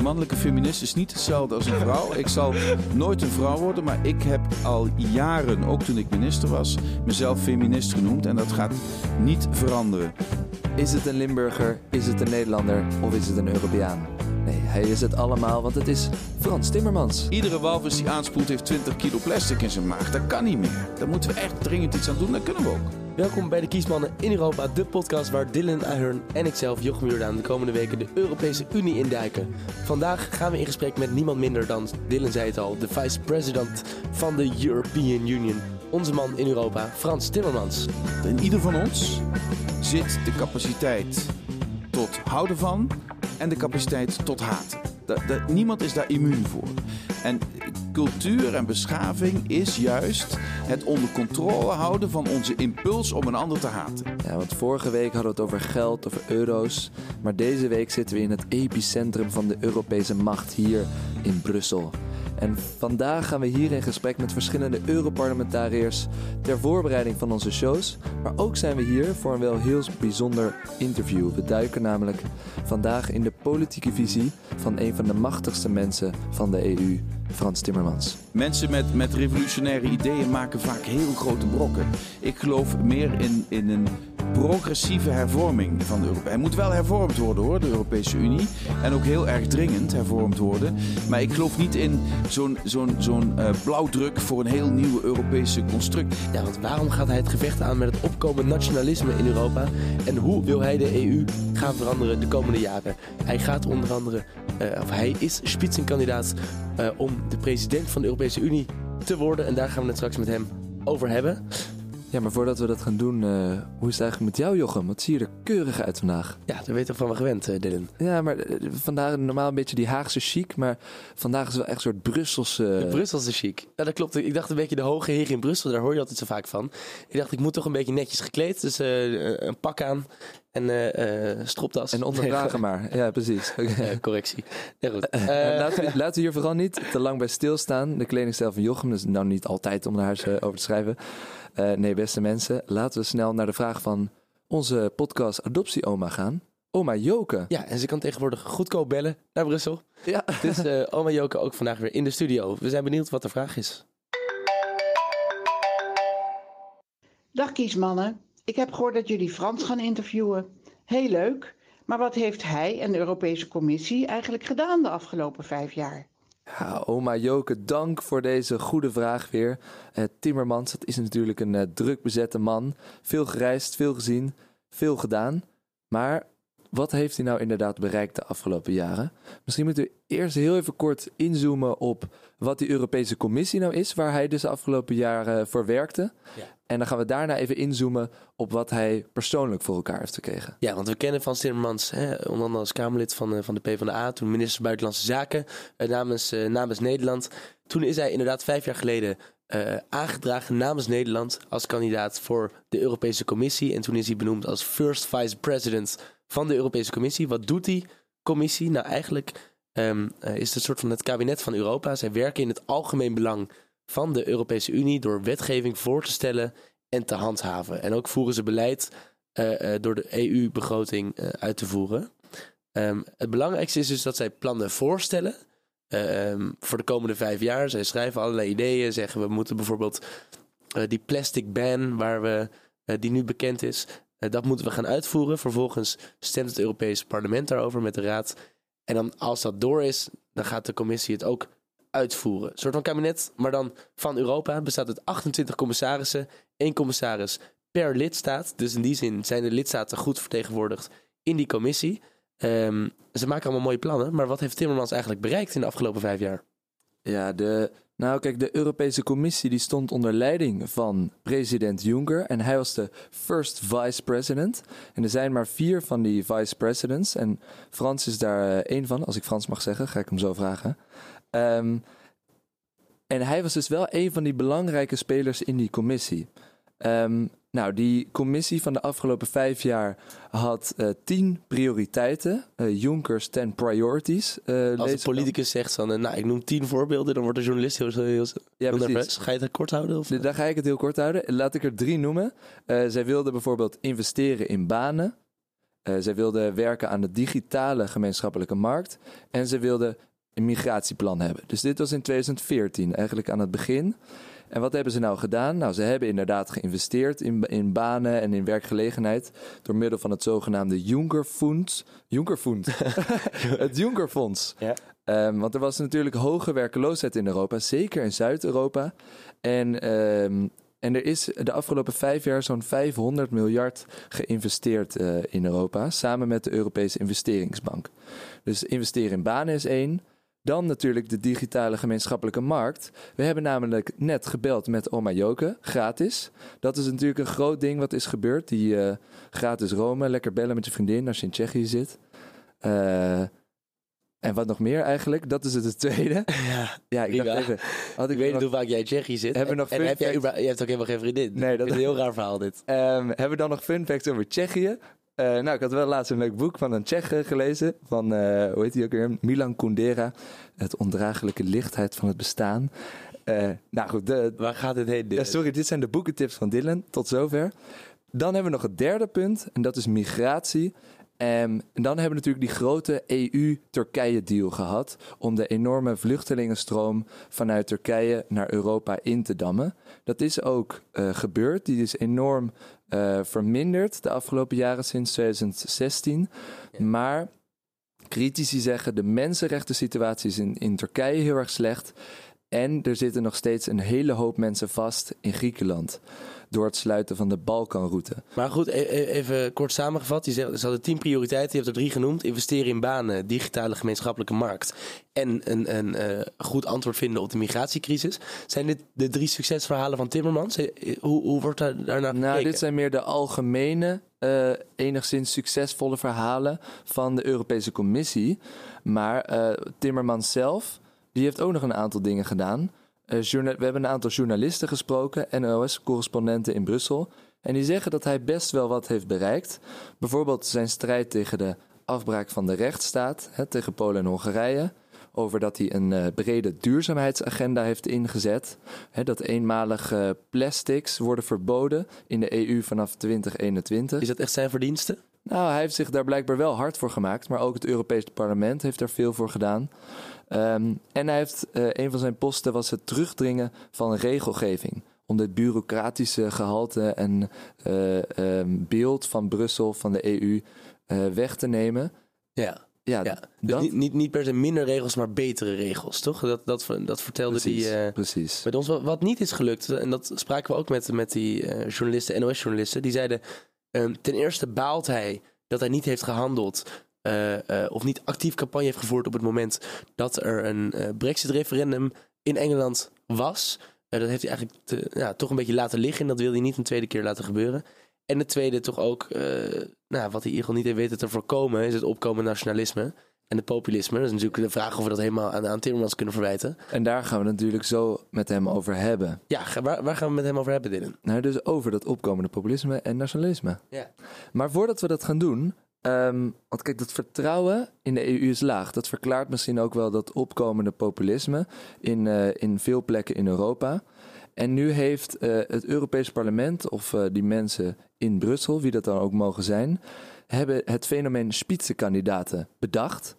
Een mannelijke feminist is niet hetzelfde als een vrouw. Ik zal nooit een vrouw worden, maar ik heb al jaren, ook toen ik minister was, mezelf feminist genoemd. En dat gaat niet veranderen. Is het een Limburger, is het een Nederlander of is het een Europeaan? Nee, hij is het allemaal, want het is Frans Timmermans. Iedere walvis die aanspoelt heeft 20 kilo plastic in zijn maag. Dat kan niet meer. Daar moeten we echt dringend iets aan doen. Dat kunnen we ook. Welkom bij de Kiesmannen in Europa, de podcast waar Dylan Ahern en ikzelf, Jochem Jordaan, de komende weken de Europese Unie induiken. Vandaag gaan we in gesprek met niemand minder dan, Dylan zei het al, de vice-president van de European Union. Onze man in Europa, Frans Timmermans. In ieder van ons zit de capaciteit tot houden van en de capaciteit tot haten. Niemand is daar immuun voor. En cultuur en beschaving is juist het onder controle houden van onze impuls om een ander te haten. Ja, want vorige week hadden we het over geld, over euro's. Maar deze week zitten we in het epicentrum van de Europese macht hier in Brussel. En vandaag gaan we hier in gesprek met verschillende Europarlementariërs ter voorbereiding van onze shows. Maar ook zijn we hier voor een wel heel bijzonder interview. We duiken namelijk vandaag in de politieke visie van een van de machtigste mensen van de EU, Frans Timmermans. Mensen met, met revolutionaire ideeën maken vaak heel grote brokken. Ik geloof meer in, in een progressieve hervorming van de Europese Hij moet wel hervormd worden hoor, de Europese Unie. En ook heel erg dringend hervormd worden. Maar ik geloof niet in zo'n zo'n zo'n uh, blauwdruk voor een heel nieuwe Europese construct. Ja, want waarom gaat hij het gevecht aan met het opkomende nationalisme in Europa? En hoe wil hij de EU gaan veranderen de komende jaren? Hij gaat onder andere, uh, of hij is spitsenkandidaat uh, om de president van de Europese Unie te worden. En daar gaan we het straks met hem over hebben. Ja, maar voordat we dat gaan doen, uh, hoe is het eigenlijk met jou, Jochem? Wat zie je er keurig uit vandaag? Ja, daar weet je van me gewend, uh, Dylan. Ja, maar uh, vandaag normaal een beetje die Haagse chic, maar vandaag is wel echt een soort Brusselse... De Brusselse chic. Ja, dat klopt. Ik dacht een beetje de hoge heer in Brussel, daar hoor je altijd zo vaak van. Ik dacht, ik moet toch een beetje netjes gekleed, dus een pak aan en uh, stropdas. En onderdragen maar. Ja, precies. Okay. Uh, correctie. Ja, goed. Uh, laten, we, laten we hier vooral niet te lang bij stilstaan. De kledingstijl van Jochem is nou niet altijd om daar over te schrijven. nee, beste mensen, laten we snel naar de vraag van onze podcast Adoptieoma gaan. Oma Joke. Ja, en ze kan tegenwoordig goedkoop bellen naar Brussel. Ja. Dus oma Joke ook vandaag weer in de studio. We zijn benieuwd wat de vraag is. Dag kiesmannen. Ik heb gehoord dat jullie Frans gaan interviewen. Heel leuk. Maar wat heeft hij en de Europese Commissie eigenlijk gedaan de afgelopen vijf jaar? Ja, oma Joke, dank voor deze goede vraag weer. Uh, Timmermans, dat is natuurlijk een uh, druk bezette man. Veel gereisd, veel gezien, veel gedaan. Maar wat heeft hij nou inderdaad bereikt de afgelopen jaren? Misschien moeten we eerst heel even kort inzoomen op wat die Europese Commissie nou is, waar hij dus de afgelopen jaren voor werkte. Ja. En dan gaan we daarna even inzoomen op wat hij persoonlijk voor elkaar heeft gekregen. Ja, want we kennen Van Timmermans, hè, onder andere als Kamerlid van, van de PvdA, toen minister Buitenlandse Zaken namens, namens Nederland. Toen is hij inderdaad vijf jaar geleden uh, aangedragen namens Nederland als kandidaat voor de Europese Commissie. En toen is hij benoemd als first vice president van de Europese Commissie. Wat doet die commissie? Nou, eigenlijk um, uh, is het een soort van het kabinet van Europa. Zij werken in het algemeen belang van de Europese Unie door wetgeving voor te stellen en te handhaven. En ook voeren ze beleid uh, door de EU-begroting uit te voeren. Um, het belangrijkste is dus dat zij plannen voorstellen. Um, voor de komende vijf jaar. Zij schrijven allerlei ideeën. Zeggen we moeten bijvoorbeeld die plastic ban, waar we, die nu bekend is. Uh, dat moeten we gaan uitvoeren. Vervolgens stemt het Europese parlement daarover met de raad. En dan als dat door is, dan gaat de commissie het ook uitvoeren. Een soort van kabinet, maar dan van Europa. Bestaat uit 28 commissarissen. één commissaris per lidstaat. Dus in die zin zijn de lidstaten goed vertegenwoordigd in die commissie. Um, ze maken allemaal mooie plannen, maar wat heeft Timmermans eigenlijk bereikt in de afgelopen vijf jaar? Ja, de, nou kijk, de Europese Commissie die stond onder leiding van president Juncker en hij was de first vice president. En er zijn maar vier van die vice presidents en Frans is daar uh, één van. Als ik Frans mag zeggen, ga ik hem zo vragen. Um, en hij was dus wel een van die belangrijke spelers in die commissie. Um, nou, die commissie van de afgelopen vijf jaar had uh, tien prioriteiten. Uh, Junkers ten priorities. Uh, Als een politicus zegt van, nou, ik noem tien voorbeelden, dan wordt de journalist heel, heel, heel ja, nerveus. Ga je het kort houden? Of? Dan ga ik het heel kort houden. Laat ik er drie noemen. zij wilden bijvoorbeeld investeren in banen. Zij wilden werken aan de digitale gemeenschappelijke markt. En ze wilden een migratieplan hebben. Dus dit was in 2014, eigenlijk aan het begin. En wat hebben ze nou gedaan? Nou, ze hebben inderdaad geïnvesteerd in, in banen en in werkgelegenheid door middel van het zogenaamde Juncker-fonds. Juncker-fonds. het Juncker-fonds. Ja. Um, want er was natuurlijk hoge werkeloosheid in Europa, zeker in Zuid-Europa. En, um, en er is de afgelopen vijf jaar zo'n 500 miljard geïnvesteerd uh, in Europa, samen met de Europese Investeringsbank. Dus investeren in banen is één. Dan natuurlijk de digitale gemeenschappelijke markt. We hebben namelijk net gebeld met Oma Joke, gratis. Dat is natuurlijk een groot ding wat is gebeurd. Die uh, gratis Rome, lekker bellen met je vriendin als je in Tsjechië zit. Uh, en wat nog meer eigenlijk? Dat is het, het tweede. Ja, ja ik dacht even. Had ik, weet niet hoe vaak jij in Tsjechië zit. Hebben we nog en, heb jij, je hebt ook helemaal geen vriendin. Nee, dat is een heel raar verhaal dit. Um, hebben we dan nog fun facts over Tsjechië? Uh, nou, ik had wel laatst een leuk boek van een Tsjech gelezen. Van, uh, hoe heet hij ook weer? Milan Kundera. Het ondraaglijke lichtheid van het bestaan. Uh, nou goed. De, Waar gaat het heen? Ja, sorry, dit zijn de boekentips van Dylan. Tot zover. Dan hebben we nog het derde punt. En dat is migratie. Um, en dan hebben we natuurlijk die grote EU-Turkije-deal gehad om de enorme vluchtelingenstroom vanuit Turkije naar Europa in te dammen. Dat is ook uh, gebeurd. Die is enorm uh, verminderd de afgelopen jaren sinds 2016. Ja. Maar critici zeggen de mensenrechten situatie is in, in Turkije heel erg slecht. En er zitten nog steeds een hele hoop mensen vast in Griekenland door het sluiten van de Balkanroute. Maar goed, e-, e-, even kort samengevat. Je zegt, ze hadden tien prioriteiten, je hebt er drie genoemd. Investeren in banen, digitale gemeenschappelijke markt en een, een uh, goed antwoord vinden op de migratiecrisis. Zijn dit de drie succesverhalen van Timmermans? Eh, hoe, hoe wordt daar, daarnaar gekeken? Nou, dit zijn meer de algemene, uh, enigszins succesvolle verhalen van de Europese Commissie. Maar uh, Timmermans zelf, die heeft ook nog een aantal dingen gedaan. Uh, we hebben een aantal journalisten gesproken, NOS-correspondenten in Brussel. En die zeggen dat hij best wel wat heeft bereikt. Bijvoorbeeld zijn strijd tegen de afbraak van de rechtsstaat, hè, tegen Polen en Hongarije. Over dat hij een uh, brede duurzaamheidsagenda heeft ingezet. Hè, dat eenmalige plastics worden verboden in de EU vanaf 2021. Is dat echt zijn verdienste? Nou, hij heeft zich daar blijkbaar wel hard voor gemaakt. Maar ook het Europese parlement heeft daar veel voor gedaan. Um, en hij heeft, uh, een van zijn posten was het terugdringen van regelgeving. Om dit bureaucratische gehalte en uh, um, beeld van Brussel, van de EU, uh, eh, weg te nemen. Ja. Ja, ja. Dus niet, niet, niet, per se minder regels, maar betere regels, toch? Dat, dat, dat vertelde precies, die uh, precies. met ons. Wat, wat, niet is gelukt, en dat spraken we ook met, met die uh, journalisten, NOS-journalisten, die zeiden: uh, ten eerste baalt hij dat hij niet heeft gehandeld uh, uh, of niet actief campagne heeft gevoerd op het moment dat er een uh, Brexit-referendum in Engeland was. dat heeft hij eigenlijk te, ja, toch een beetje laten liggen en dat wil hij niet een tweede keer laten gebeuren. En het tweede toch ook, nou, wat hij in ieder geval niet heeft weten te voorkomen, is het opkomende nationalisme en het populisme. Dat is natuurlijk de vraag of we dat helemaal aan, aan Timmermans kunnen verwijten. En daar gaan we natuurlijk zo met hem over hebben. Ja, waar, waar gaan we met hem over hebben, Dylan? Nou, dus over dat opkomende populisme en nationalisme. Ja. Maar voordat we dat gaan doen, Um, want kijk, dat vertrouwen in de EU is laag. Dat verklaart misschien ook wel dat opkomende populisme in, uh, in veel plekken in Europa. En nu heeft uh, het Europees Parlement, of uh, die mensen in Brussel, wie dat dan ook mogen zijn, hebben het fenomeen spitsenkandidaten bedacht.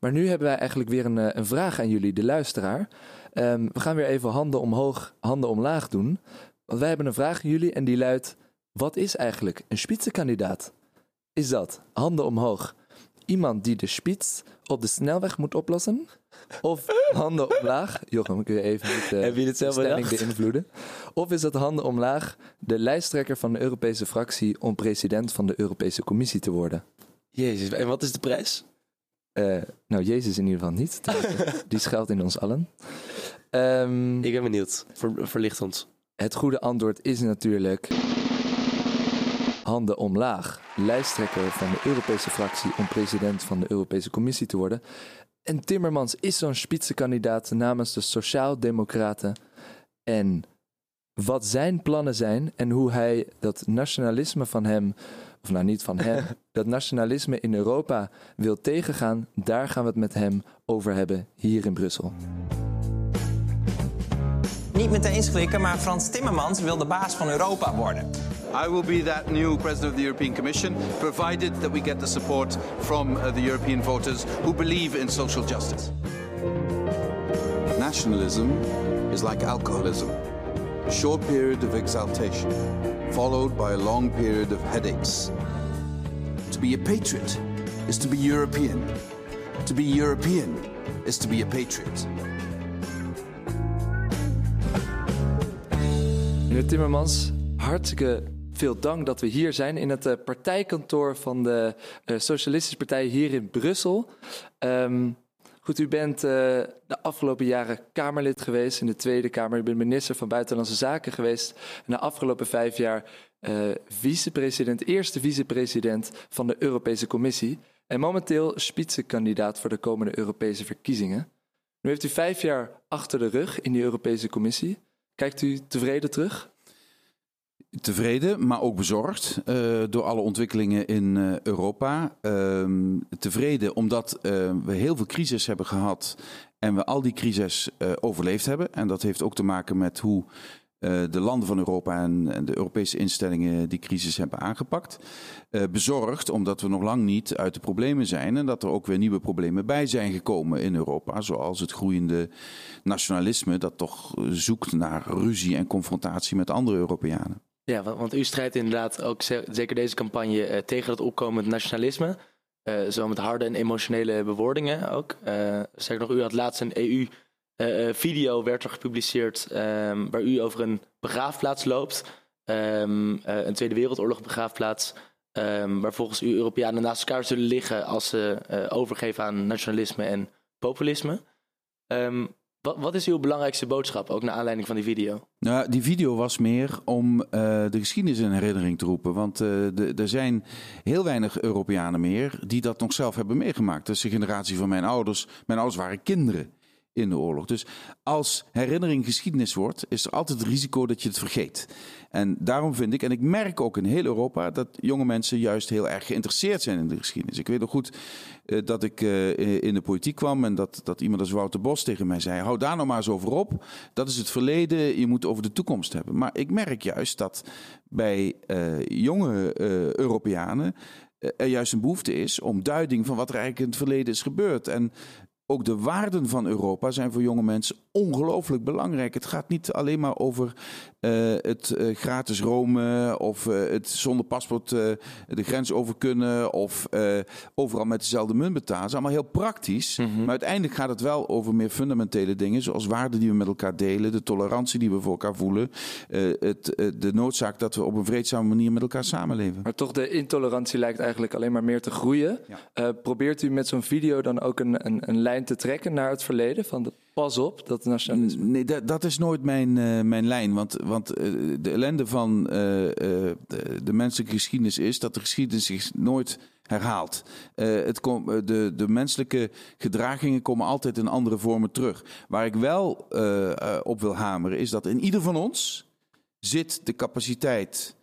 Maar nu hebben wij eigenlijk weer een, een vraag aan jullie, de luisteraar. Um, we gaan weer even handen omhoog, handen omlaag doen. Want wij hebben een vraag aan jullie en die luidt: wat is eigenlijk een spitsenkandidaat? Is dat handen omhoog. Iemand die de spits op de snelweg moet oplossen? Of handen omlaag? Jochem, kun je even niet uh, Heb je het zelf de stelling beïnvloeden? Of is dat handen omlaag de lijsttrekker van de Europese fractie om president van de Europese Commissie te worden? Jezus, en wat is de prijs? Uh, nou, Jezus in ieder geval niet. Die schuilt in ons allen. Um, Ik ben benieuwd. Ver, verlicht ons. Het goede antwoord is natuurlijk handen omlaag. Lijsttrekker van de Europese fractie om president van de Europese Commissie te worden. En Timmermans is zo'n spitsenkandidaat namens de Sociaaldemocraten. En wat zijn plannen zijn en hoe hij dat nationalisme van hem, of nou niet van hem, dat nationalisme in Europa wil tegengaan, daar gaan we het met hem over hebben hier in Brussel. Niet meteen klikken, maar Frans Timmermans wil de baas van Europa worden. I will be that new president of the European Commission, provided that we get the support from uh, the European voters who believe in social justice. Nationalism is like alcoholism a short period of exaltation, followed by a long period of headaches. To be a patriot is to be European. To be European is to be a patriot. Meneer Timmermans, hartstikke veel dank dat we hier zijn in het uh, partijkantoor van de uh, Socialistische Partij hier in Brussel. Um, goed, u bent uh, de afgelopen jaren Kamerlid geweest in de Tweede Kamer. U bent minister van Buitenlandse Zaken geweest. En de afgelopen vijf jaar vicepresident, eerste vicepresident van de Europese Commissie. En momenteel spitsenkandidaat voor de komende Europese verkiezingen. Nu heeft u vijf jaar achter de rug in die Europese Commissie. Kijkt u tevreden terug? Tevreden, maar ook bezorgd uh, door alle ontwikkelingen in uh, Europa. Uh, tevreden omdat eh, we heel veel crisis hebben gehad en we al die crisis overleefd hebben. En dat heeft ook te maken met hoe de landen van Europa en, en, de Europese instellingen die crisis hebben aangepakt. bezorgd omdat we nog lang niet uit de problemen zijn en dat er ook weer nieuwe problemen bij zijn gekomen in Europa. Zoals het groeiende nationalisme dat toch zoekt naar ruzie en confrontatie met andere Europeanen. Ja, want u strijdt inderdaad ook zeker deze campagne uh, tegen het opkomend nationalisme. Uh, zo met harde en emotionele bewoordingen ook. Uh, zeg nog, u had laatst een EU-video werd er gepubliceerd um, waar u over een begraafplaats loopt. Um, een Tweede Wereldoorlog begraafplaats. Um, waar volgens u Europeanen naast elkaar zullen liggen als ze overgeven aan nationalisme en populisme. Wat, wat, is uw belangrijkste boodschap, ook naar aanleiding van die video? Nou, die video was meer om uh, de geschiedenis in herinnering te roepen. Want uh, er zijn heel weinig Europeanen meer die dat nog zelf hebben meegemaakt. Dat is de generatie van mijn ouders. Mijn ouders waren kinderen in de oorlog. Dus als herinnering geschiedenis wordt, is er altijd het risico dat je het vergeet. En daarom vind ik, en ik merk ook in heel Europa, dat jonge mensen juist heel erg geïnteresseerd zijn in de geschiedenis. Ik weet nog goed uh, dat ik uh, in de politiek kwam en dat, dat iemand als Wouter Bos tegen mij zei: hou daar nou maar eens over op. Dat is het verleden, je moet over de toekomst hebben. Maar ik merk juist dat bij jonge Europeanen er juist een behoefte is om duiding van wat er eigenlijk in het verleden is gebeurd. En ook de waarden van Europa zijn voor jonge mensen ongelooflijk belangrijk. Het gaat niet alleen maar over uh, het uh, gratis Rome of uh, het zonder paspoort de grens over kunnen of overal met dezelfde munt betalen. Dat is allemaal heel praktisch. Mm -hmm. Maar uiteindelijk gaat het wel over meer fundamentele dingen, zoals waarden die we met elkaar delen, de tolerantie die we voor elkaar voelen, het, de noodzaak dat we op een vreedzame manier met elkaar samenleven. Maar toch, de intolerantie lijkt eigenlijk alleen maar meer te groeien. Ja. probeert u met zo'n video dan ook een, een, een lijn te trekken naar het verleden? Van de, pas op, dat nationalisme. Nee, dat, dat is nooit mijn, uh, mijn lijn. Want, want uh, de ellende van uh, de, de, menselijke geschiedenis is dat de geschiedenis zich nooit herhaalt. het de, de menselijke gedragingen komen altijd in andere vormen terug. Waar ik wel op wil hameren is dat in ieder van ons zit de capaciteit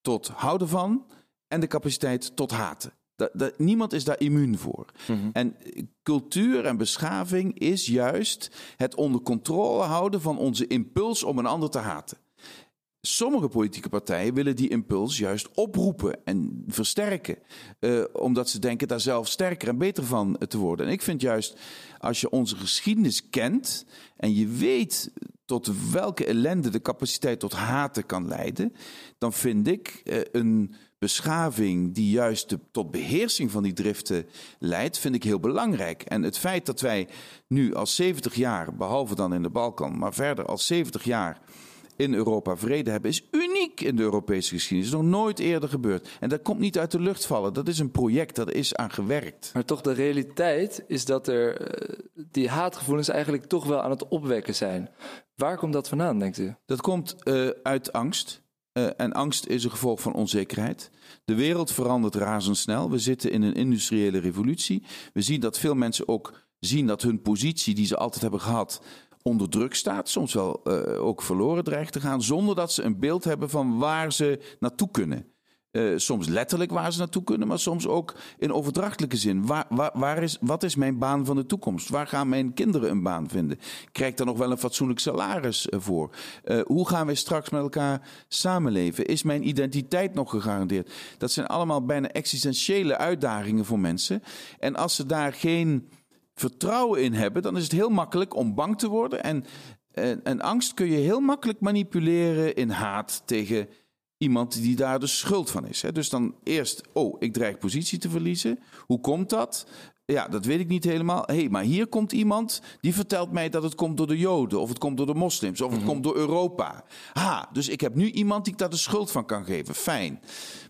tot houden van en de capaciteit tot haten. Dat, dat, niemand is daar immuun voor. Mm -hmm. En cultuur en beschaving is juist het onder controle houden van onze impuls om een ander te haten. Sommige politieke partijen willen die impuls juist oproepen en versterken, uh, omdat ze denken daar zelf sterker en beter van te worden. En ik vind juist, als je onze geschiedenis kent en je weet tot welke ellende de capaciteit tot haten kan leiden, dan vind ik uh, een beschaving die juist de, tot beheersing van die driften leidt, vind ik heel belangrijk. En het feit dat wij nu al 70 jaar, behalve dan in de Balkan, maar verder al 70 jaar in Europa vrede hebben, is uniek in de Europese geschiedenis. Is nog nooit eerder gebeurd. En dat komt niet uit de lucht vallen. Dat is een project, dat is aan gewerkt. Maar toch, de realiteit is dat er uh, die haatgevoelens eigenlijk toch wel aan het opwekken zijn. Waar komt dat vandaan, denkt u? Dat komt uh, uit angst. Uh, en angst is een gevolg van onzekerheid. De wereld verandert razendsnel. We zitten in een industriële revolutie. We zien dat veel mensen ook zien dat hun positie die ze altijd hebben gehad onder druk staat, soms wel uh, ook verloren dreigt te gaan, zonder dat ze een beeld hebben van waar ze naartoe kunnen. Uh, soms letterlijk waar ze naartoe kunnen, maar soms ook in overdrachtelijke zin. Waar, waar, is, wat is mijn baan van de toekomst? Waar gaan mijn kinderen een baan vinden? Krijg ik daar nog wel een fatsoenlijk salaris uh, voor? Uh, hoe gaan wij straks met elkaar samenleven? Is mijn identiteit nog gegarandeerd? Dat zijn allemaal bijna existentiële uitdagingen voor mensen. En als ze daar geen vertrouwen in hebben, dan is het heel makkelijk om bang te worden. En, en, en angst kun je heel makkelijk manipuleren in haat tegen iemand die daar de schuld van is. Dus dan eerst, oh, ik dreig positie te verliezen. Hoe komt dat? Ja, dat weet ik niet helemaal. Hé, hey, maar hier komt iemand die vertelt mij dat het komt door de Joden, of het komt door de moslims, of het mm -hmm. komt door Europa. Ha, dus ik heb nu iemand die ik daar de schuld van kan geven. Fijn.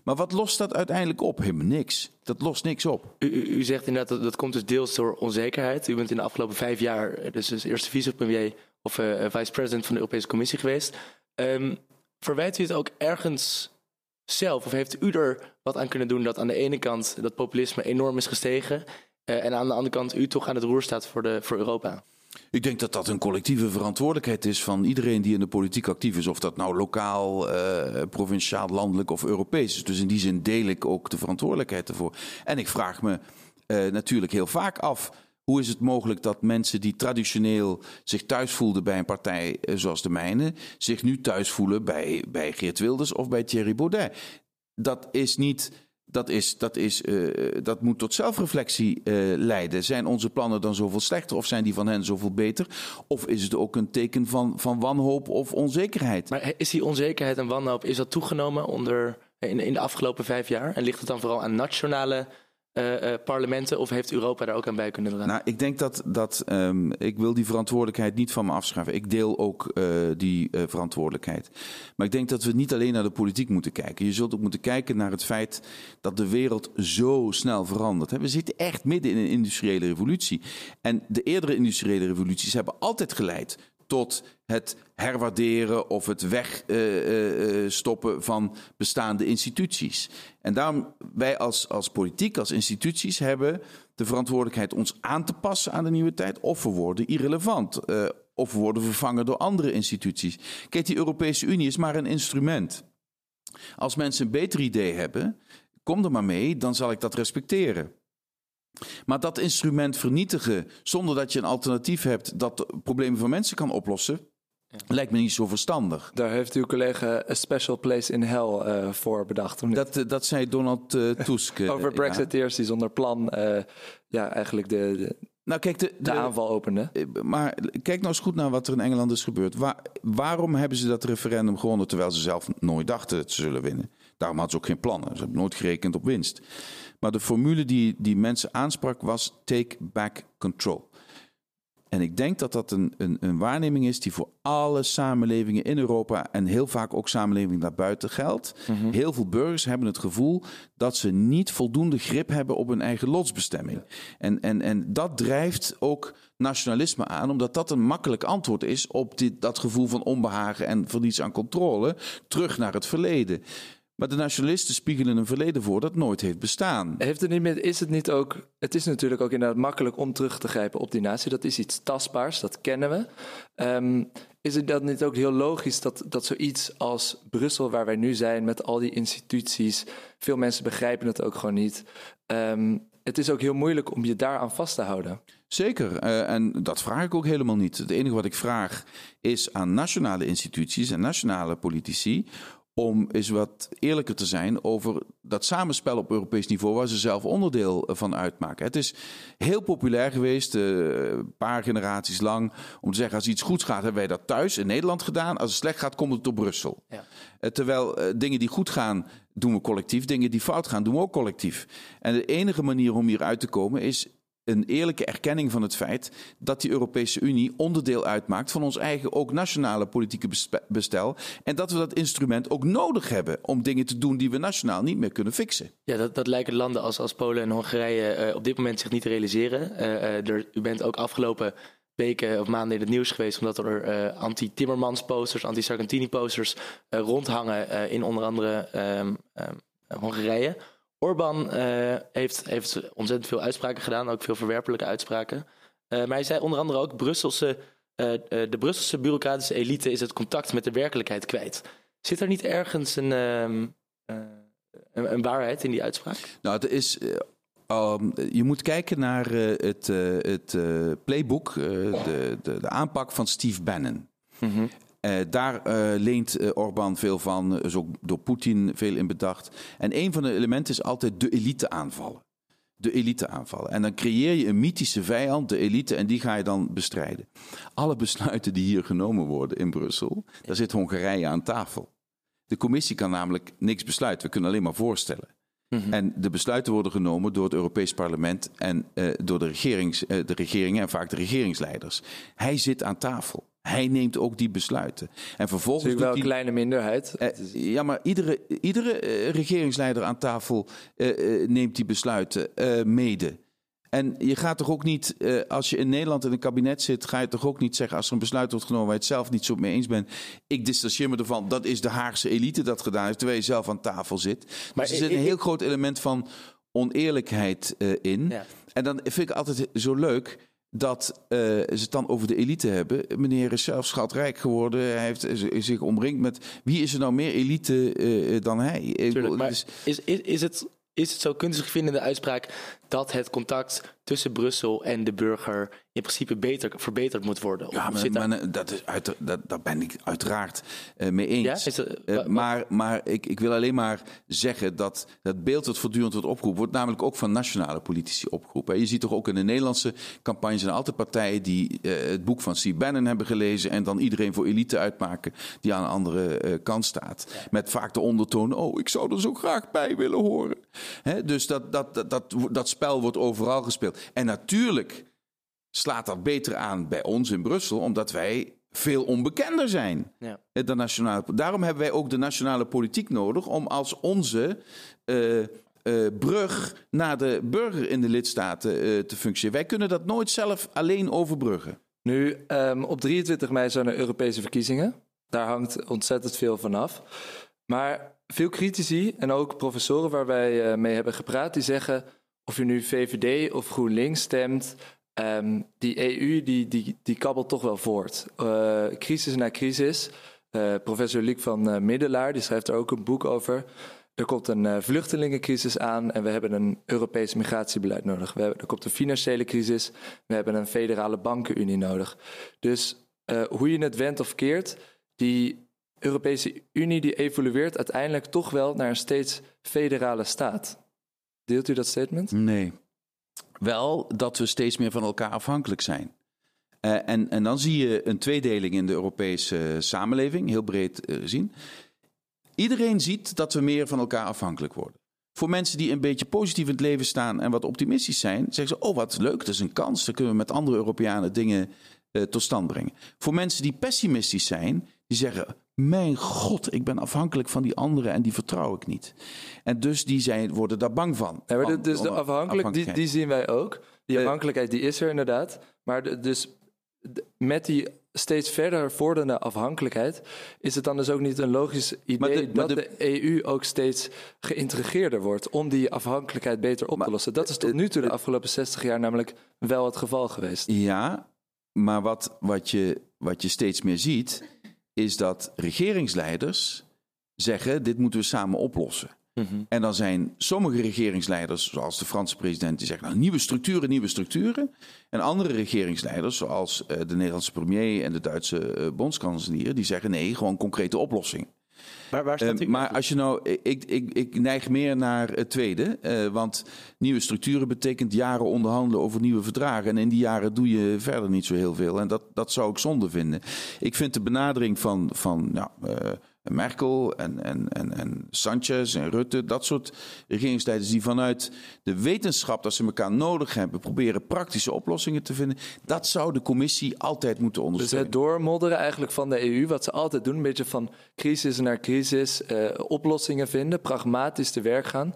Maar wat lost dat uiteindelijk op? Helemaal niks. Dat lost niks op. U, u, u zegt inderdaad dat dat komt dus deels door onzekerheid. U bent in de afgelopen vijf jaar dus, dus eerste vicepremier of uh, vice-president van de Europese Commissie geweest. Um, verwijt u het ook ergens zelf? Of heeft u er wat aan kunnen doen dat aan de ene kant dat populisme enorm is gestegen uh, en aan de andere kant u toch aan het roer staat voor, de, voor Europa? Ik denk dat dat een collectieve verantwoordelijkheid is van iedereen die in de politiek actief is. Of dat nou lokaal, uh, provinciaal, landelijk of Europees is. Dus in die zin deel ik ook de verantwoordelijkheid ervoor. En ik vraag me uh, natuurlijk heel vaak af. Hoe is het mogelijk dat mensen die traditioneel zich thuis voelden bij een partij zoals de mijne, zich nu thuis voelen bij, bij Geert Wilders of bij Thierry Baudet? Dat is niet. Dat, is, dat, is, uh, dat moet tot zelfreflectie uh, leiden. Zijn onze plannen dan zoveel slechter of zijn die van hen zoveel beter? Of is het ook een teken van, van wanhoop of onzekerheid? Maar is die onzekerheid en wanhoop is dat toegenomen onder, in, in de afgelopen vijf jaar? En ligt het dan vooral aan nationale uh, uh, parlementen of heeft Europa daar ook aan bij kunnen dragen? Nou, ik denk dat, dat um, ik wil die verantwoordelijkheid niet van me afschuiven. Ik deel ook uh, die verantwoordelijkheid. Maar ik denk dat we niet alleen naar de politiek moeten kijken. Je zult ook moeten kijken naar het feit dat de wereld zo snel verandert. We zitten echt midden in een industriële revolutie. En de eerdere industriële revoluties hebben altijd geleid tot het herwaarderen of het wegstoppen uh, uh, van bestaande instituties. En daarom, wij als, als politiek, als instituties, hebben de verantwoordelijkheid ons aan te passen aan de nieuwe tijd. Of we worden irrelevant. Of we worden vervangen door andere instituties. Kijk, die Europese Unie is maar een instrument. Als mensen een beter idee hebben, kom er maar mee, dan zal ik dat respecteren. Maar dat instrument vernietigen zonder dat je een alternatief hebt dat problemen van mensen kan oplossen, ja. lijkt me niet zo verstandig. Daar heeft uw collega A Special Place in Hell uh, voor bedacht. Dat, uh, dat zei Donald uh, Tusk. Over Brexiteers ja. die zonder plan ja, eigenlijk de, de, nou, kijk, de, de, de aanval opende. Maar kijk nou eens goed naar wat er in Engeland is gebeurd. Waar, waarom hebben ze dat referendum gewonnen terwijl ze zelf nooit dachten dat ze zullen winnen? Daarom hadden ze ook geen plannen. Ze hebben nooit gerekend op winst. Maar de formule die, die mensen aansprak was take back control. En ik denk dat dat een, een, een, waarneming is die voor alle samenlevingen in Europa en heel vaak ook samenlevingen daarbuiten geldt. Mm -hmm. Heel veel burgers hebben het gevoel dat ze niet voldoende grip hebben op hun eigen lotsbestemming. Ja. En, en, en dat drijft ook nationalisme aan, omdat dat een makkelijk antwoord is op dit, dat gevoel van onbehagen en verlies aan controle terug naar het verleden. Maar de nationalisten spiegelen een verleden voor dat nooit heeft bestaan. Heeft het niet meer, is het niet ook. Het is natuurlijk ook inderdaad makkelijk om terug te grijpen op die natie. Dat is iets tastbaars, dat kennen we. Um, is het dan niet ook heel logisch dat, dat zoiets als Brussel, waar wij nu zijn met al die instituties, veel mensen begrijpen het ook gewoon niet. Um, het is ook heel moeilijk om je daaraan vast te houden. Zeker, uh, en dat vraag ik ook helemaal niet. Het enige wat ik vraag is aan nationale instituties en nationale politici om eens wat eerlijker te zijn over dat samenspel op Europees niveau waar ze zelf onderdeel van uitmaken. Het is heel populair geweest, uh, een paar generaties lang, om te zeggen als iets goed gaat hebben wij dat thuis in Nederland gedaan. Als het slecht gaat komt het op Brussel. Ja. Uh, terwijl dingen die goed gaan doen we collectief, dingen die fout gaan doen we ook collectief. En de enige manier om hier uit te komen is een eerlijke erkenning van het feit dat die Europese Unie onderdeel uitmaakt van ons eigen ook nationale politieke bestel. En dat we dat instrument ook nodig hebben om dingen te doen die we nationaal niet meer kunnen fixen. Ja, dat, dat lijken landen als, als Polen en Hongarije uh, op dit moment zich niet te realiseren. Uh, er, u bent ook afgelopen weken of maanden in het nieuws geweest omdat er anti-Timmermans posters, anti-Sargentini posters rondhangen in onder andere um, um, Hongarije. Orbán uh, heeft, heeft ontzettend veel uitspraken gedaan, ook veel verwerpelijke uitspraken. Uh, maar hij zei onder andere ook: Brusselse, uh, de Brusselse bureaucratische elite is het contact met de werkelijkheid kwijt. Zit er niet ergens een, um, een, een waarheid in die uitspraak? Nou, het is. eh, um, je moet kijken naar eh, het, eh, het eh, playbook, eh, de, de, de aanpak van Steve Bannon. Eh, daar eh, leent eh, Orbán veel van, is ook door Poetin veel in bedacht. En een van de elementen is altijd de elite aanvallen. De elite aanvallen. En dan creëer je een mythische vijand, de elite, en die ga je dan bestrijden. Alle besluiten die hier genomen worden in Brussel, daar zit Hongarije aan tafel. De commissie kan namelijk niks besluiten, we kunnen alleen maar voorstellen. En de besluiten worden genomen door het Europees Parlement en door de, regerings, de regeringen en vaak de regeringsleiders. Hij zit aan tafel. Hij neemt ook die besluiten. En vervolgens Natuurlijk wel een kleine minderheid. eh, ja, maar iedere, iedere eh, regeringsleider aan tafel eh, neemt die besluiten eh, mede. En je gaat toch ook niet, als je in Nederland in een kabinet zit, ga je toch ook niet zeggen als er een besluit wordt genomen waar je het zelf niet zo mee eens bent. Ik distancieer me ervan. Dat is de Haagse elite dat gedaan heeft, terwijl je zelf aan tafel zit. Maar dus er zit een heel groot element van oneerlijkheid in. Ja. En dan vind ik altijd zo leuk dat eh, ze het dan over de elite hebben. Meneer is zelf schatrijk geworden. Hij heeft zich omringd met... Wie is er nou meer elite eh, dan hij? Tuurlijk, maar dus- is, is, is, het, is het zo kunstig vinden in de uitspraak dat het contact tussen Brussel en de burger in principe beter, verbeterd moet worden? Ja, maar, daar- maar dat is uit, dat, daar ben ik uiteraard eh, mee eens. Ja? Is dat- Eh, maar maar ik, ik wil alleen maar zeggen dat het beeld dat voortdurend wordt opgeroepen, wordt namelijk ook van nationale politici opgeroepen. Je ziet toch ook in de Nederlandse campagnes zijn altijd partijen die eh, het boek van C. Bannon hebben gelezen en dan iedereen voor elite uitmaken die aan de andere eh, kant staat. Met vaak de ondertoon, oh, ik zou er zo graag bij willen horen. Hè, dus dat, dat, dat, dat, dat spel wordt overal gespeeld. En natuurlijk slaat dat beter aan bij ons in Brussel, omdat wij veel onbekender zijn. Ja. De nationale, daarom hebben wij ook de nationale politiek nodig om als onze eh, eh, brug naar de burger in de lidstaten eh, te functioneren. Wij kunnen dat nooit zelf alleen overbruggen. Nu, ehm, op 23 mei zijn er Europese verkiezingen. Daar hangt ontzettend veel van af. Maar veel critici en ook professoren waar wij mee hebben gepraat, die zeggen of je nu VVD of GroenLinks stemt, ehm, die EU die, die, die kabbelt toch wel voort. Eh, crisis na crisis. Eh, professor Liek van eh, Middelaar, die schrijft er ook een boek over. Er komt een vluchtelingencrisis aan en we hebben een Europees migratiebeleid nodig. We hebben, er komt een financiële crisis, we hebben een federale bankenunie nodig. Dus hoe je het wendt of keert, die Europese Unie die evolueert uiteindelijk toch wel naar een steeds federale staat. Deelt u dat statement? Nee. Wel dat we steeds meer van elkaar afhankelijk zijn. Eh, en, en dan zie je een tweedeling in de Europese samenleving, heel breed eh, gezien. Iedereen ziet dat we meer van elkaar afhankelijk worden. Voor mensen die een beetje positief in het leven staan en wat optimistisch zijn, zeggen ze: Oh, wat leuk, dat is een kans. Dan kunnen we met andere Europeanen dingen eh, tot stand brengen. Voor mensen die pessimistisch zijn, die zeggen: Mijn god, ik ben afhankelijk van die anderen en die vertrouw ik niet. En dus die zijn, worden daar bang van. Ja, maar dus de van afhankelijk, die, die zien wij ook. Die Eh, afhankelijkheid die is er inderdaad. Maar de- dus met die steeds verder vorderende afhankelijkheid... is het dan dus ook niet een logisch idee Maar de- maar dat de- de, EU ook steeds geïntegreerder wordt... om die afhankelijkheid beter op te lossen. Dat is tot nu toe de afgelopen 60 jaar namelijk wel het geval geweest. Ja, maar wat, wat, je, wat je steeds meer ziet, is dat regeringsleiders zeggen: dit moeten we samen oplossen. En dan zijn sommige regeringsleiders, zoals de Franse president, die zeggen: nou, nieuwe structuren, nieuwe structuren. En andere regeringsleiders, zoals eh, de Nederlandse premier en de Duitse eh, bondskanselier, die zeggen: nee, gewoon concrete oplossingen. Maar waar staat Eh, maar als je nou, ik, ik, ik neig meer naar het tweede. eh, want nieuwe structuren betekent jaren onderhandelen over nieuwe verdragen. En in die jaren doe je verder niet zo heel veel. En dat, dat zou ik zonde vinden. Ik vind de benadering van, van nou, eh, Merkel en, en, en, en Sanchez en Rutte, dat soort regeringsleiders die vanuit de wetenschap dat ze elkaar nodig hebben, proberen praktische oplossingen te vinden. Dat zou de commissie altijd moeten Dus ondersteunen. het doormodderen eigenlijk van de EU, wat ze altijd doen, een beetje van crisis naar crisis, eh, oplossingen vinden, pragmatisch te werk gaan.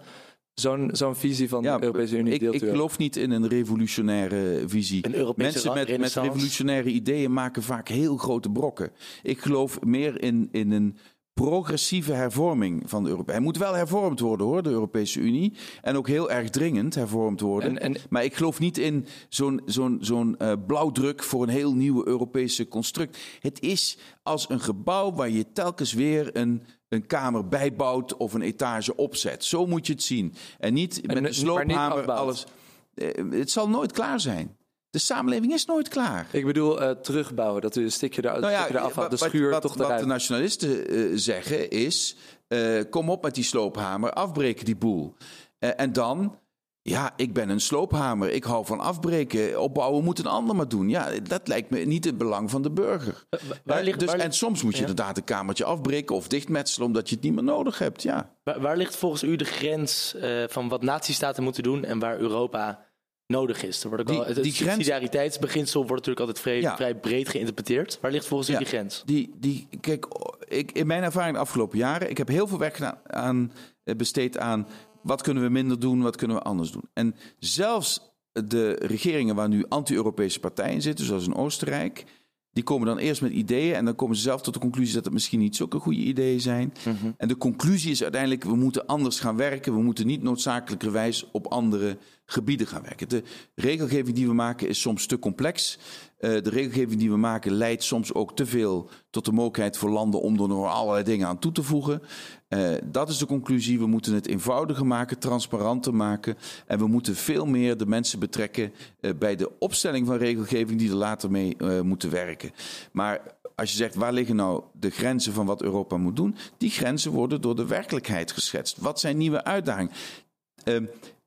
Zo'n zo'n visie van de Europese Unie ik, deelt ik geloof niet in een revolutionaire visie. Een Mensen met, met revolutionaire ideeën maken vaak heel grote brokken. Ik geloof meer in, in een progressieve hervorming van de Europese. Hij moet wel hervormd worden hoor, de Europese Unie. En ook heel erg dringend hervormd worden. En- en- maar ik geloof niet in zo'n zo'n zo'n eh, blauwdruk voor een heel nieuwe Europese construct. Het is als een gebouw waar je telkens weer een, een kamer bijbouwt of een etage opzet. Zo moet je het zien. En niet met een sloophamer alles. Eh, Het zal nooit klaar zijn. De samenleving is nooit klaar. Ik bedoel eh, terugbouwen, dat u een stukje, er, Nou ja, stukje eraf haalt, de wat- schuur wat, toch wat de nationalisten eh, zeggen is: eh, kom op met die sloophamer, afbreken die boel. En dan, ja, ik ben een sloophamer, ik hou van afbreken. Opbouwen moet een ander maar doen. Ja, dat lijkt me niet het belang van de burger. waar ligt- dus, waar- en soms moet je Ja. inderdaad een kamertje afbreken of dichtmetselen omdat je het niet meer nodig hebt. Ja. Waar, waar ligt volgens u de grens van wat natiestaten moeten doen en waar Europa nodig is? Er wordt ook Die- het, die subsidiariteitsbeginsel wordt natuurlijk altijd vrij, Ja. vrij breed geïnterpreteerd. Waar ligt volgens u Ja. die grens? Die, die, kijk, ik, in mijn ervaring de afgelopen jaren, ik heb heel veel werk gedaan aan, eh, besteed aan wat kunnen we minder doen, wat kunnen we anders doen. En zelfs de regeringen waar nu anti-Europese partijen zitten, zoals in Oostenrijk, die komen dan eerst met ideeën en dan komen ze zelf tot de conclusie dat het misschien niet zulke goede ideeën zijn. En de conclusie is uiteindelijk, we moeten anders gaan werken. We moeten niet noodzakelijkerwijs op andere gebieden gaan werken. De regelgeving die we maken is soms te complex. Eh, de regelgeving die we maken leidt soms ook te veel tot de mogelijkheid voor landen om er nog allerlei dingen aan toe te voegen. Eh, dat is de conclusie. We moeten het eenvoudiger maken, transparanter maken. En we moeten veel meer de mensen betrekken eh, bij de opstelling van regelgeving die er later mee moeten werken. Maar als je zegt waar liggen nou de grenzen van wat Europa moet doen, die grenzen worden door de werkelijkheid geschetst. Wat zijn nieuwe uitdagingen?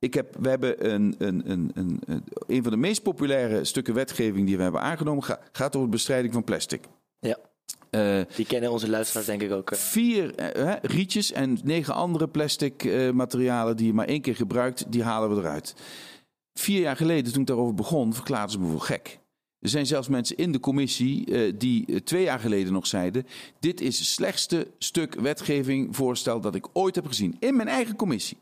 Ik heb, we hebben een, een, een, een, een, een van de meest populaire stukken wetgeving die we hebben aangenomen, ga- gaat over de bestrijding van plastic. Ja, Eh, die kennen onze luisteraars denk ik ook. eh. vier eh, rietjes en negen andere plastic materialen die je maar één keer gebruikt, die halen we eruit. Vier jaar geleden, toen ik daarover begon, verklaarden ze me voor gek. Er zijn zelfs mensen in de commissie die twee jaar geleden nog zeiden: Dit is het slechtste stuk wetgeving voorstel dat ik ooit heb gezien. In mijn eigen commissie.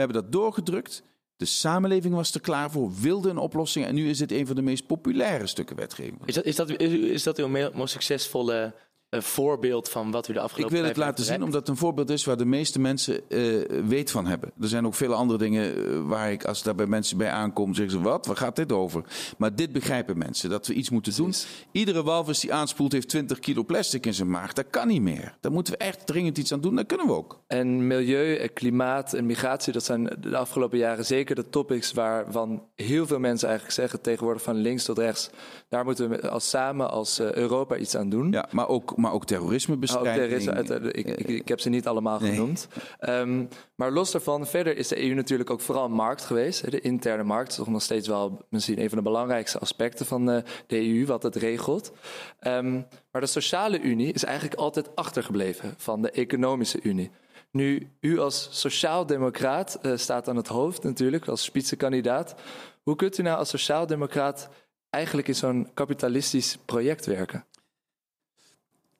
We hebben dat doorgedrukt. De samenleving was er klaar voor, wilde een oplossing. En nu is dit een van de meest populaire stukken wetgeving. Is dat, is dat, is, dat uw me- most succesvolle eh, voorbeeld van wat u de Ik afgelopen wil het laten zien omdat het een voorbeeld is waar de meeste mensen eh, weet van hebben. Er zijn ook veel andere dingen eh, waar ik, als daar bij mensen bij aankom, zeggen ze: Wat? Waar gaat dit over? Maar dit begrijpen mensen, dat we iets moeten doen. Iedere walvis die aanspoelt heeft 20 kilo plastic in zijn maag. Dat kan niet meer. Daar moeten we echt dringend iets aan doen. Dat kunnen we ook. En milieu, en klimaat en migratie, dat zijn de afgelopen jaren zeker de topics waarvan heel veel mensen eigenlijk zeggen, tegenwoordig van links tot rechts, daar moeten we als samen als eh, Europa iets aan doen. Ja, maar ook, maar ook terrorismebestrijding. terrorisme, uit- uit- ik, ik, ik heb ze niet allemaal Nee. genoemd. Ehm, maar los daarvan, verder is de EU natuurlijk ook vooral een markt geweest. De interne markt is toch nog steeds wel misschien een van de belangrijkste aspecten van eh, de EU, wat het regelt. Ehm, maar de sociale unie is eigenlijk altijd achtergebleven van de economische unie. Nu, u als sociaaldemocraat eh, staat aan het hoofd natuurlijk, als spitsenkandidaat. Hoe kunt u nou als sociaaldemocraat eigenlijk in zo'n kapitalistisch project werken?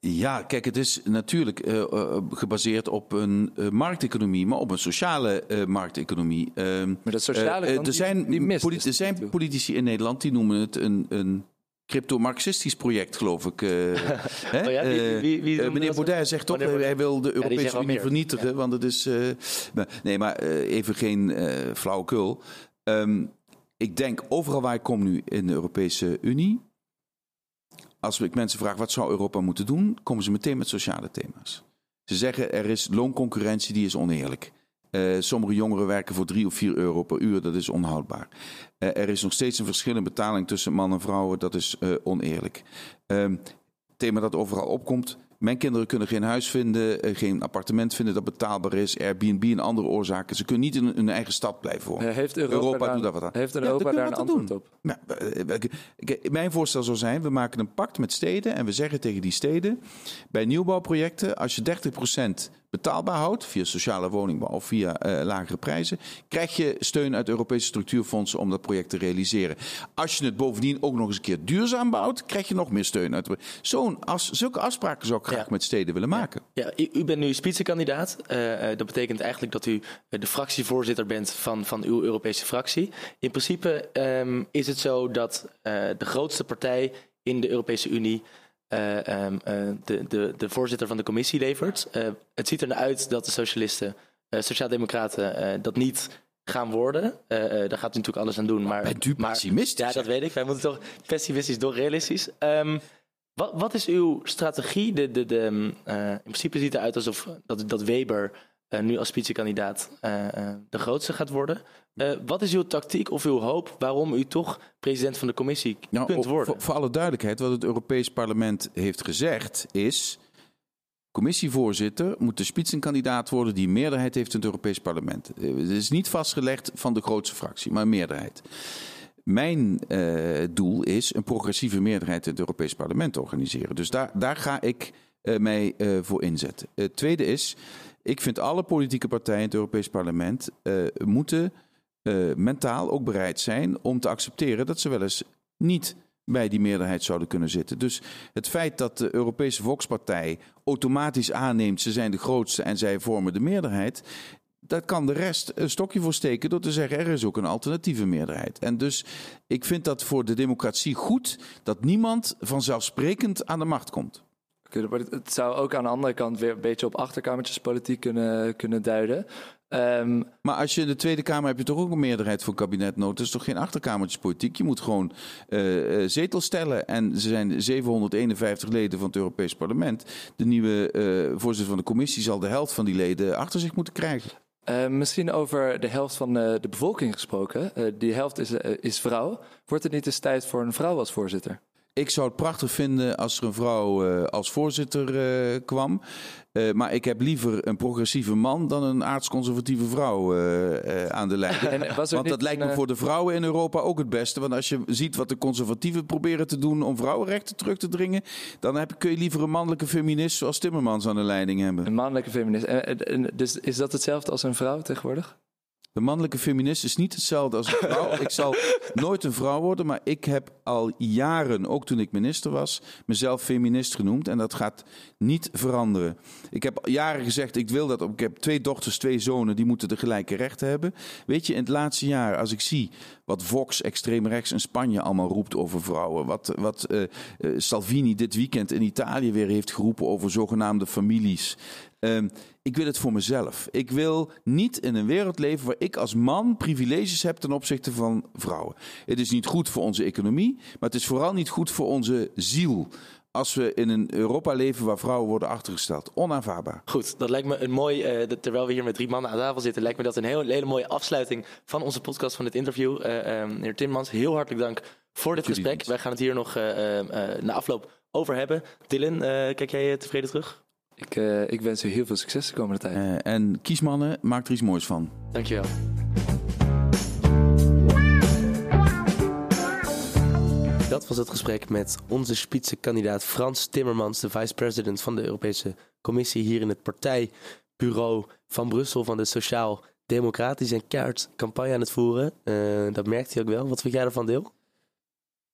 Ja, kijk, het is natuurlijk eh, eh, gebaseerd op een eh, markteconomie, maar op een sociale markteconomie. Ehm, Maar dat sociale er die- zijn, die mist poli- dus er zijn politici in Nederland die noemen het een, een crypto-marxistisch project, geloof ik. Oh ja? Wie- wie- wie meneer? Baudet zegt toch, hij wil de Europese Unie vernietigen, Ja. want het is... nee, maar even geen flauwekul. Ehm, ik denk overal waar ik kom nu in de Europese Unie... Als ik mensen vraag wat zou Europa moeten doen, komen ze meteen met sociale thema's. Ze zeggen er is loonconcurrentie, die is oneerlijk. Eh, sommige jongeren werken voor 3 of 4 euro per uur, dat is onhoudbaar. Eh, er is nog steeds een verschil in betaling tussen man en vrouwen, dat is eh, oneerlijk. Ehm, thema dat overal opkomt. Mijn kinderen kunnen geen huis vinden, eh, geen appartement vinden dat betaalbaar is. Airbnb en andere oorzaken. Ze kunnen niet in hun eigen stad blijven wonen. Eh, Heeft Europa, Europa daar, doet daar wat aan. Heeft Europa daar een antwoord aan op? Ja, eh, mijn voorstel zou zijn: we maken een pact met steden en we zeggen tegen die steden: bij nieuwbouwprojecten, als je 30% betaalbaar houdt via sociale woningbouw of via eh, lagere prijzen, krijg je steun uit Europese structuurfondsen om dat project te realiseren. Als je het bovendien ook nog eens een keer duurzaam bouwt, krijg je nog meer steun uit. Zo'n as, zulke afspraken zou ik graag Ja. met steden willen maken. Ja, u, u bent nu spitsenkandidaat. Eh, dat betekent eigenlijk dat u de fractievoorzitter bent van, van uw Europese fractie. In principe ehm, is het zo dat de grootste partij in de Europese Unie eh, ehm, eh, de, de, de voorzitter van de commissie levert. Eh, het ziet er naar uit dat de socialisten, sociaaldemocraten, dat niet gaan worden. Daar gaat u natuurlijk alles aan doen. Maar, Bent u? Ja, dat weet ik. Wij moeten toch pessimistisch door realistisch. Ehm, Wat, wat is uw strategie? De, de, de, mm, eh, in principe ziet het eruit alsof dat, dat Weber nu als spitsenkandidaat eh, eh, de grootste gaat worden. Eh, wat is uw tactiek of uw hoop waarom u toch president van de commissie Nou, kunt worden? Voor, voor alle duidelijkheid, wat het Europees Parlement heeft gezegd is... Commissievoorzitter moet de spitsenkandidaat worden die meerderheid heeft in het Europees Parlement. Eh, Het is niet vastgelegd van de grootste fractie, maar een meerderheid. Mijn eh, doel is een progressieve meerderheid in het Europees Parlement te organiseren. Dus daar, daar ga ik eh, mij eh, voor inzetten. Het tweede is, ik vind alle politieke partijen in het Europees Parlement eh, moeten eh, mentaal ook bereid zijn om te accepteren dat ze wel eens niet bij die meerderheid zouden kunnen zitten. Dus het feit dat de Europese Volkspartij automatisch aanneemt ze zijn de grootste en zij vormen de meerderheid, daar kan de rest een stokje voor steken door te zeggen er is ook een alternatieve meerderheid. En dus ik vind dat voor de democratie goed dat niemand vanzelfsprekend aan de macht komt. Het- zou ook aan de andere kant weer een beetje op achterkamertjespolitiek kunnen, kunnen duiden. Ehm, Maar als je in de Tweede Kamer heb je toch ook een meerderheid voor kabinet nodig. Dat is toch geen achterkamertjespolitiek? Je moet gewoon eh, zetels stellen. En ze zijn 751 leden van het Europees Parlement. De nieuwe eh, voorzitter van de commissie zal de helft van die leden achter zich moeten krijgen. misschien over de helft van eh, de bevolking gesproken. Die helft is, is vrouw. Wordt het niet eens tijd voor een vrouw als voorzitter? Ik zou het prachtig vinden als er een vrouw eh, als voorzitter eh, kwam. Eh, maar ik heb liever een progressieve man dan een aardsconservatieve vrouw aan de leiding. Want dat lijkt een, me voor de vrouwen in Europa ook het beste. Want als je ziet wat de conservatieven proberen te doen om vrouwenrechten terug te dringen, dan heb, kun je liever een mannelijke feminist zoals Timmermans aan de leiding hebben. Een mannelijke feminist. En- en- en dus is dat hetzelfde als een vrouw tegenwoordig? De mannelijke feminist is niet hetzelfde als een vrouw. ik zal nooit een vrouw worden, maar ik heb al jaren, ook toen ik minister was, mezelf feminist genoemd. En dat gaat niet veranderen. Ik heb jaren gezegd, ik wil dat. Ik heb twee dochters, twee zonen, die moeten de gelijke rechten hebben. Weet je, in het laatste jaar, als ik zie wat Vox, extreem rechts in Spanje allemaal roept over vrouwen. Wat, wat eh, eh, Salvini dit weekend in Italië weer heeft geroepen over zogenaamde families. Ehm, ik wil het voor mezelf. Ik wil niet in een wereld leven waar ik als man privileges heb ten opzichte van vrouwen. Het is niet goed voor onze economie, maar het is vooral niet goed voor onze ziel. Als we in een Europa leven waar vrouwen worden achtergesteld. Onaanvaardbaar. Goed, dat lijkt me een mooi, dat- terwijl we hier met drie mannen aan tafel zitten, lijkt me dat een heel, hele mooie afsluiting van onze podcast, van dit interview. Eh, eh, meneer Timmermans, heel hartelijk dank voor dit Jullie gesprek. Wij gaan het hier nog eh, eh, eh, na afloop over hebben. Dylan, kijk jij tevreden terug? Ik, eh, ik wens u heel veel succes de komende tijd. Eh, en kiesmannen, maak er iets moois van. Dankjewel. Dat was het gesprek met onze spitsenkandidaat Frans Timmermans, de vice-president van de Europese Commissie, hier in het partijbureau van Brussel van de Sociaal Democratisch en keihard campagne aan het voeren. Eh, dat merkte hij ook wel. Wat vind jij ervan, Deel?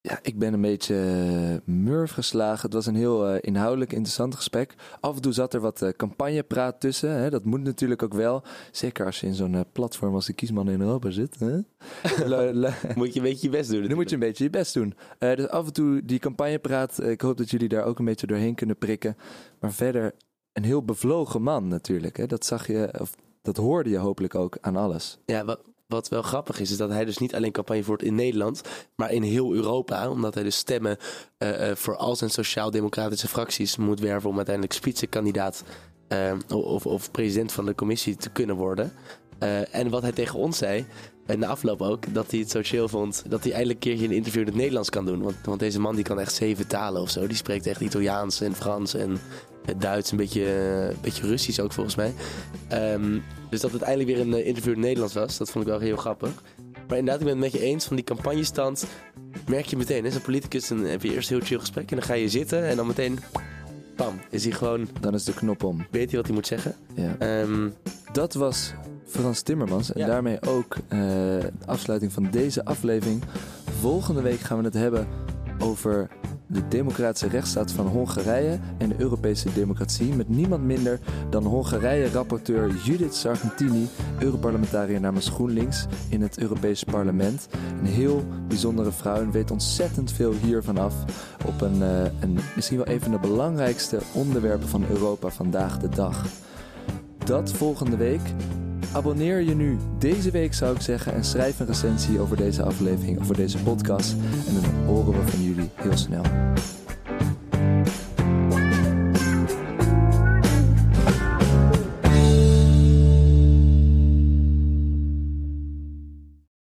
Ja, ik ben een beetje eh, murf geslagen. Het was een heel eh, inhoudelijk interessant gesprek. Af en toe zat er wat eh, campagnepraat tussen. Hè? Dat moet natuurlijk ook wel. Zeker als je in zo'n platform als de Kiesman in Europa zit. Hè? Moet je een beetje je best doen. Nu moet je een beetje je best doen. Dus af en toe die campagnepraat. ik hoop dat jullie daar ook een beetje doorheen kunnen prikken. Maar verder een heel bevlogen man natuurlijk. Hè? Dat zag je, of dat hoorde je hopelijk ook aan alles. Ja, wat, wat wel grappig is, is dat hij dus niet alleen campagne voert in Nederland, maar in heel Europa. Omdat hij dus stemmen eh, eh, voor al zijn sociaal-democratische fracties moet werven om uiteindelijk spitsenkandidaat eh, of, of president van de commissie te kunnen worden. En wat hij tegen ons zei, en de afloop ook, dat hij het zo chill vond dat hij eindelijk een keertje een interview in het Nederlands kan doen. Want, want deze man die kan echt zeven talen of zo. Die spreekt echt Italiaans en Frans en het Duits, een beetje, een beetje Russisch ook volgens mij. Ehm, dus dat het eindelijk weer een eh, interview in het Nederlands was, dat vond ik wel heel grappig. Maar inderdaad, ik ben het met je eens van die campagnestand. Merk je meteen, hè? Zo'n politicus, dan heb je eerst een heel chill gesprek en dan ga je zitten en dan meteen, bam, is hij gewoon, Dan is de knop om. weet hij wat hij moet zeggen. Ja. Ehm, Dat was Frans Timmermans. En Ja. daarmee ook eh, de afsluiting van deze aflevering. Volgende week gaan we het hebben over de democratische rechtsstaat van Hongarije en de Europese democratie. Met niemand minder dan Hongarije-rapporteur Judith Sargentini, Europarlementariër namens GroenLinks in het Europese parlement. Een heel bijzondere vrouw en weet ontzettend veel hiervan af. Op een, eh, een misschien wel een van de belangrijkste onderwerpen van Europa vandaag de dag. Dat volgende week. Abonneer je nu deze week zou ik zeggen en schrijf een recensie over deze aflevering, over deze podcast. En dan horen we van jullie heel snel.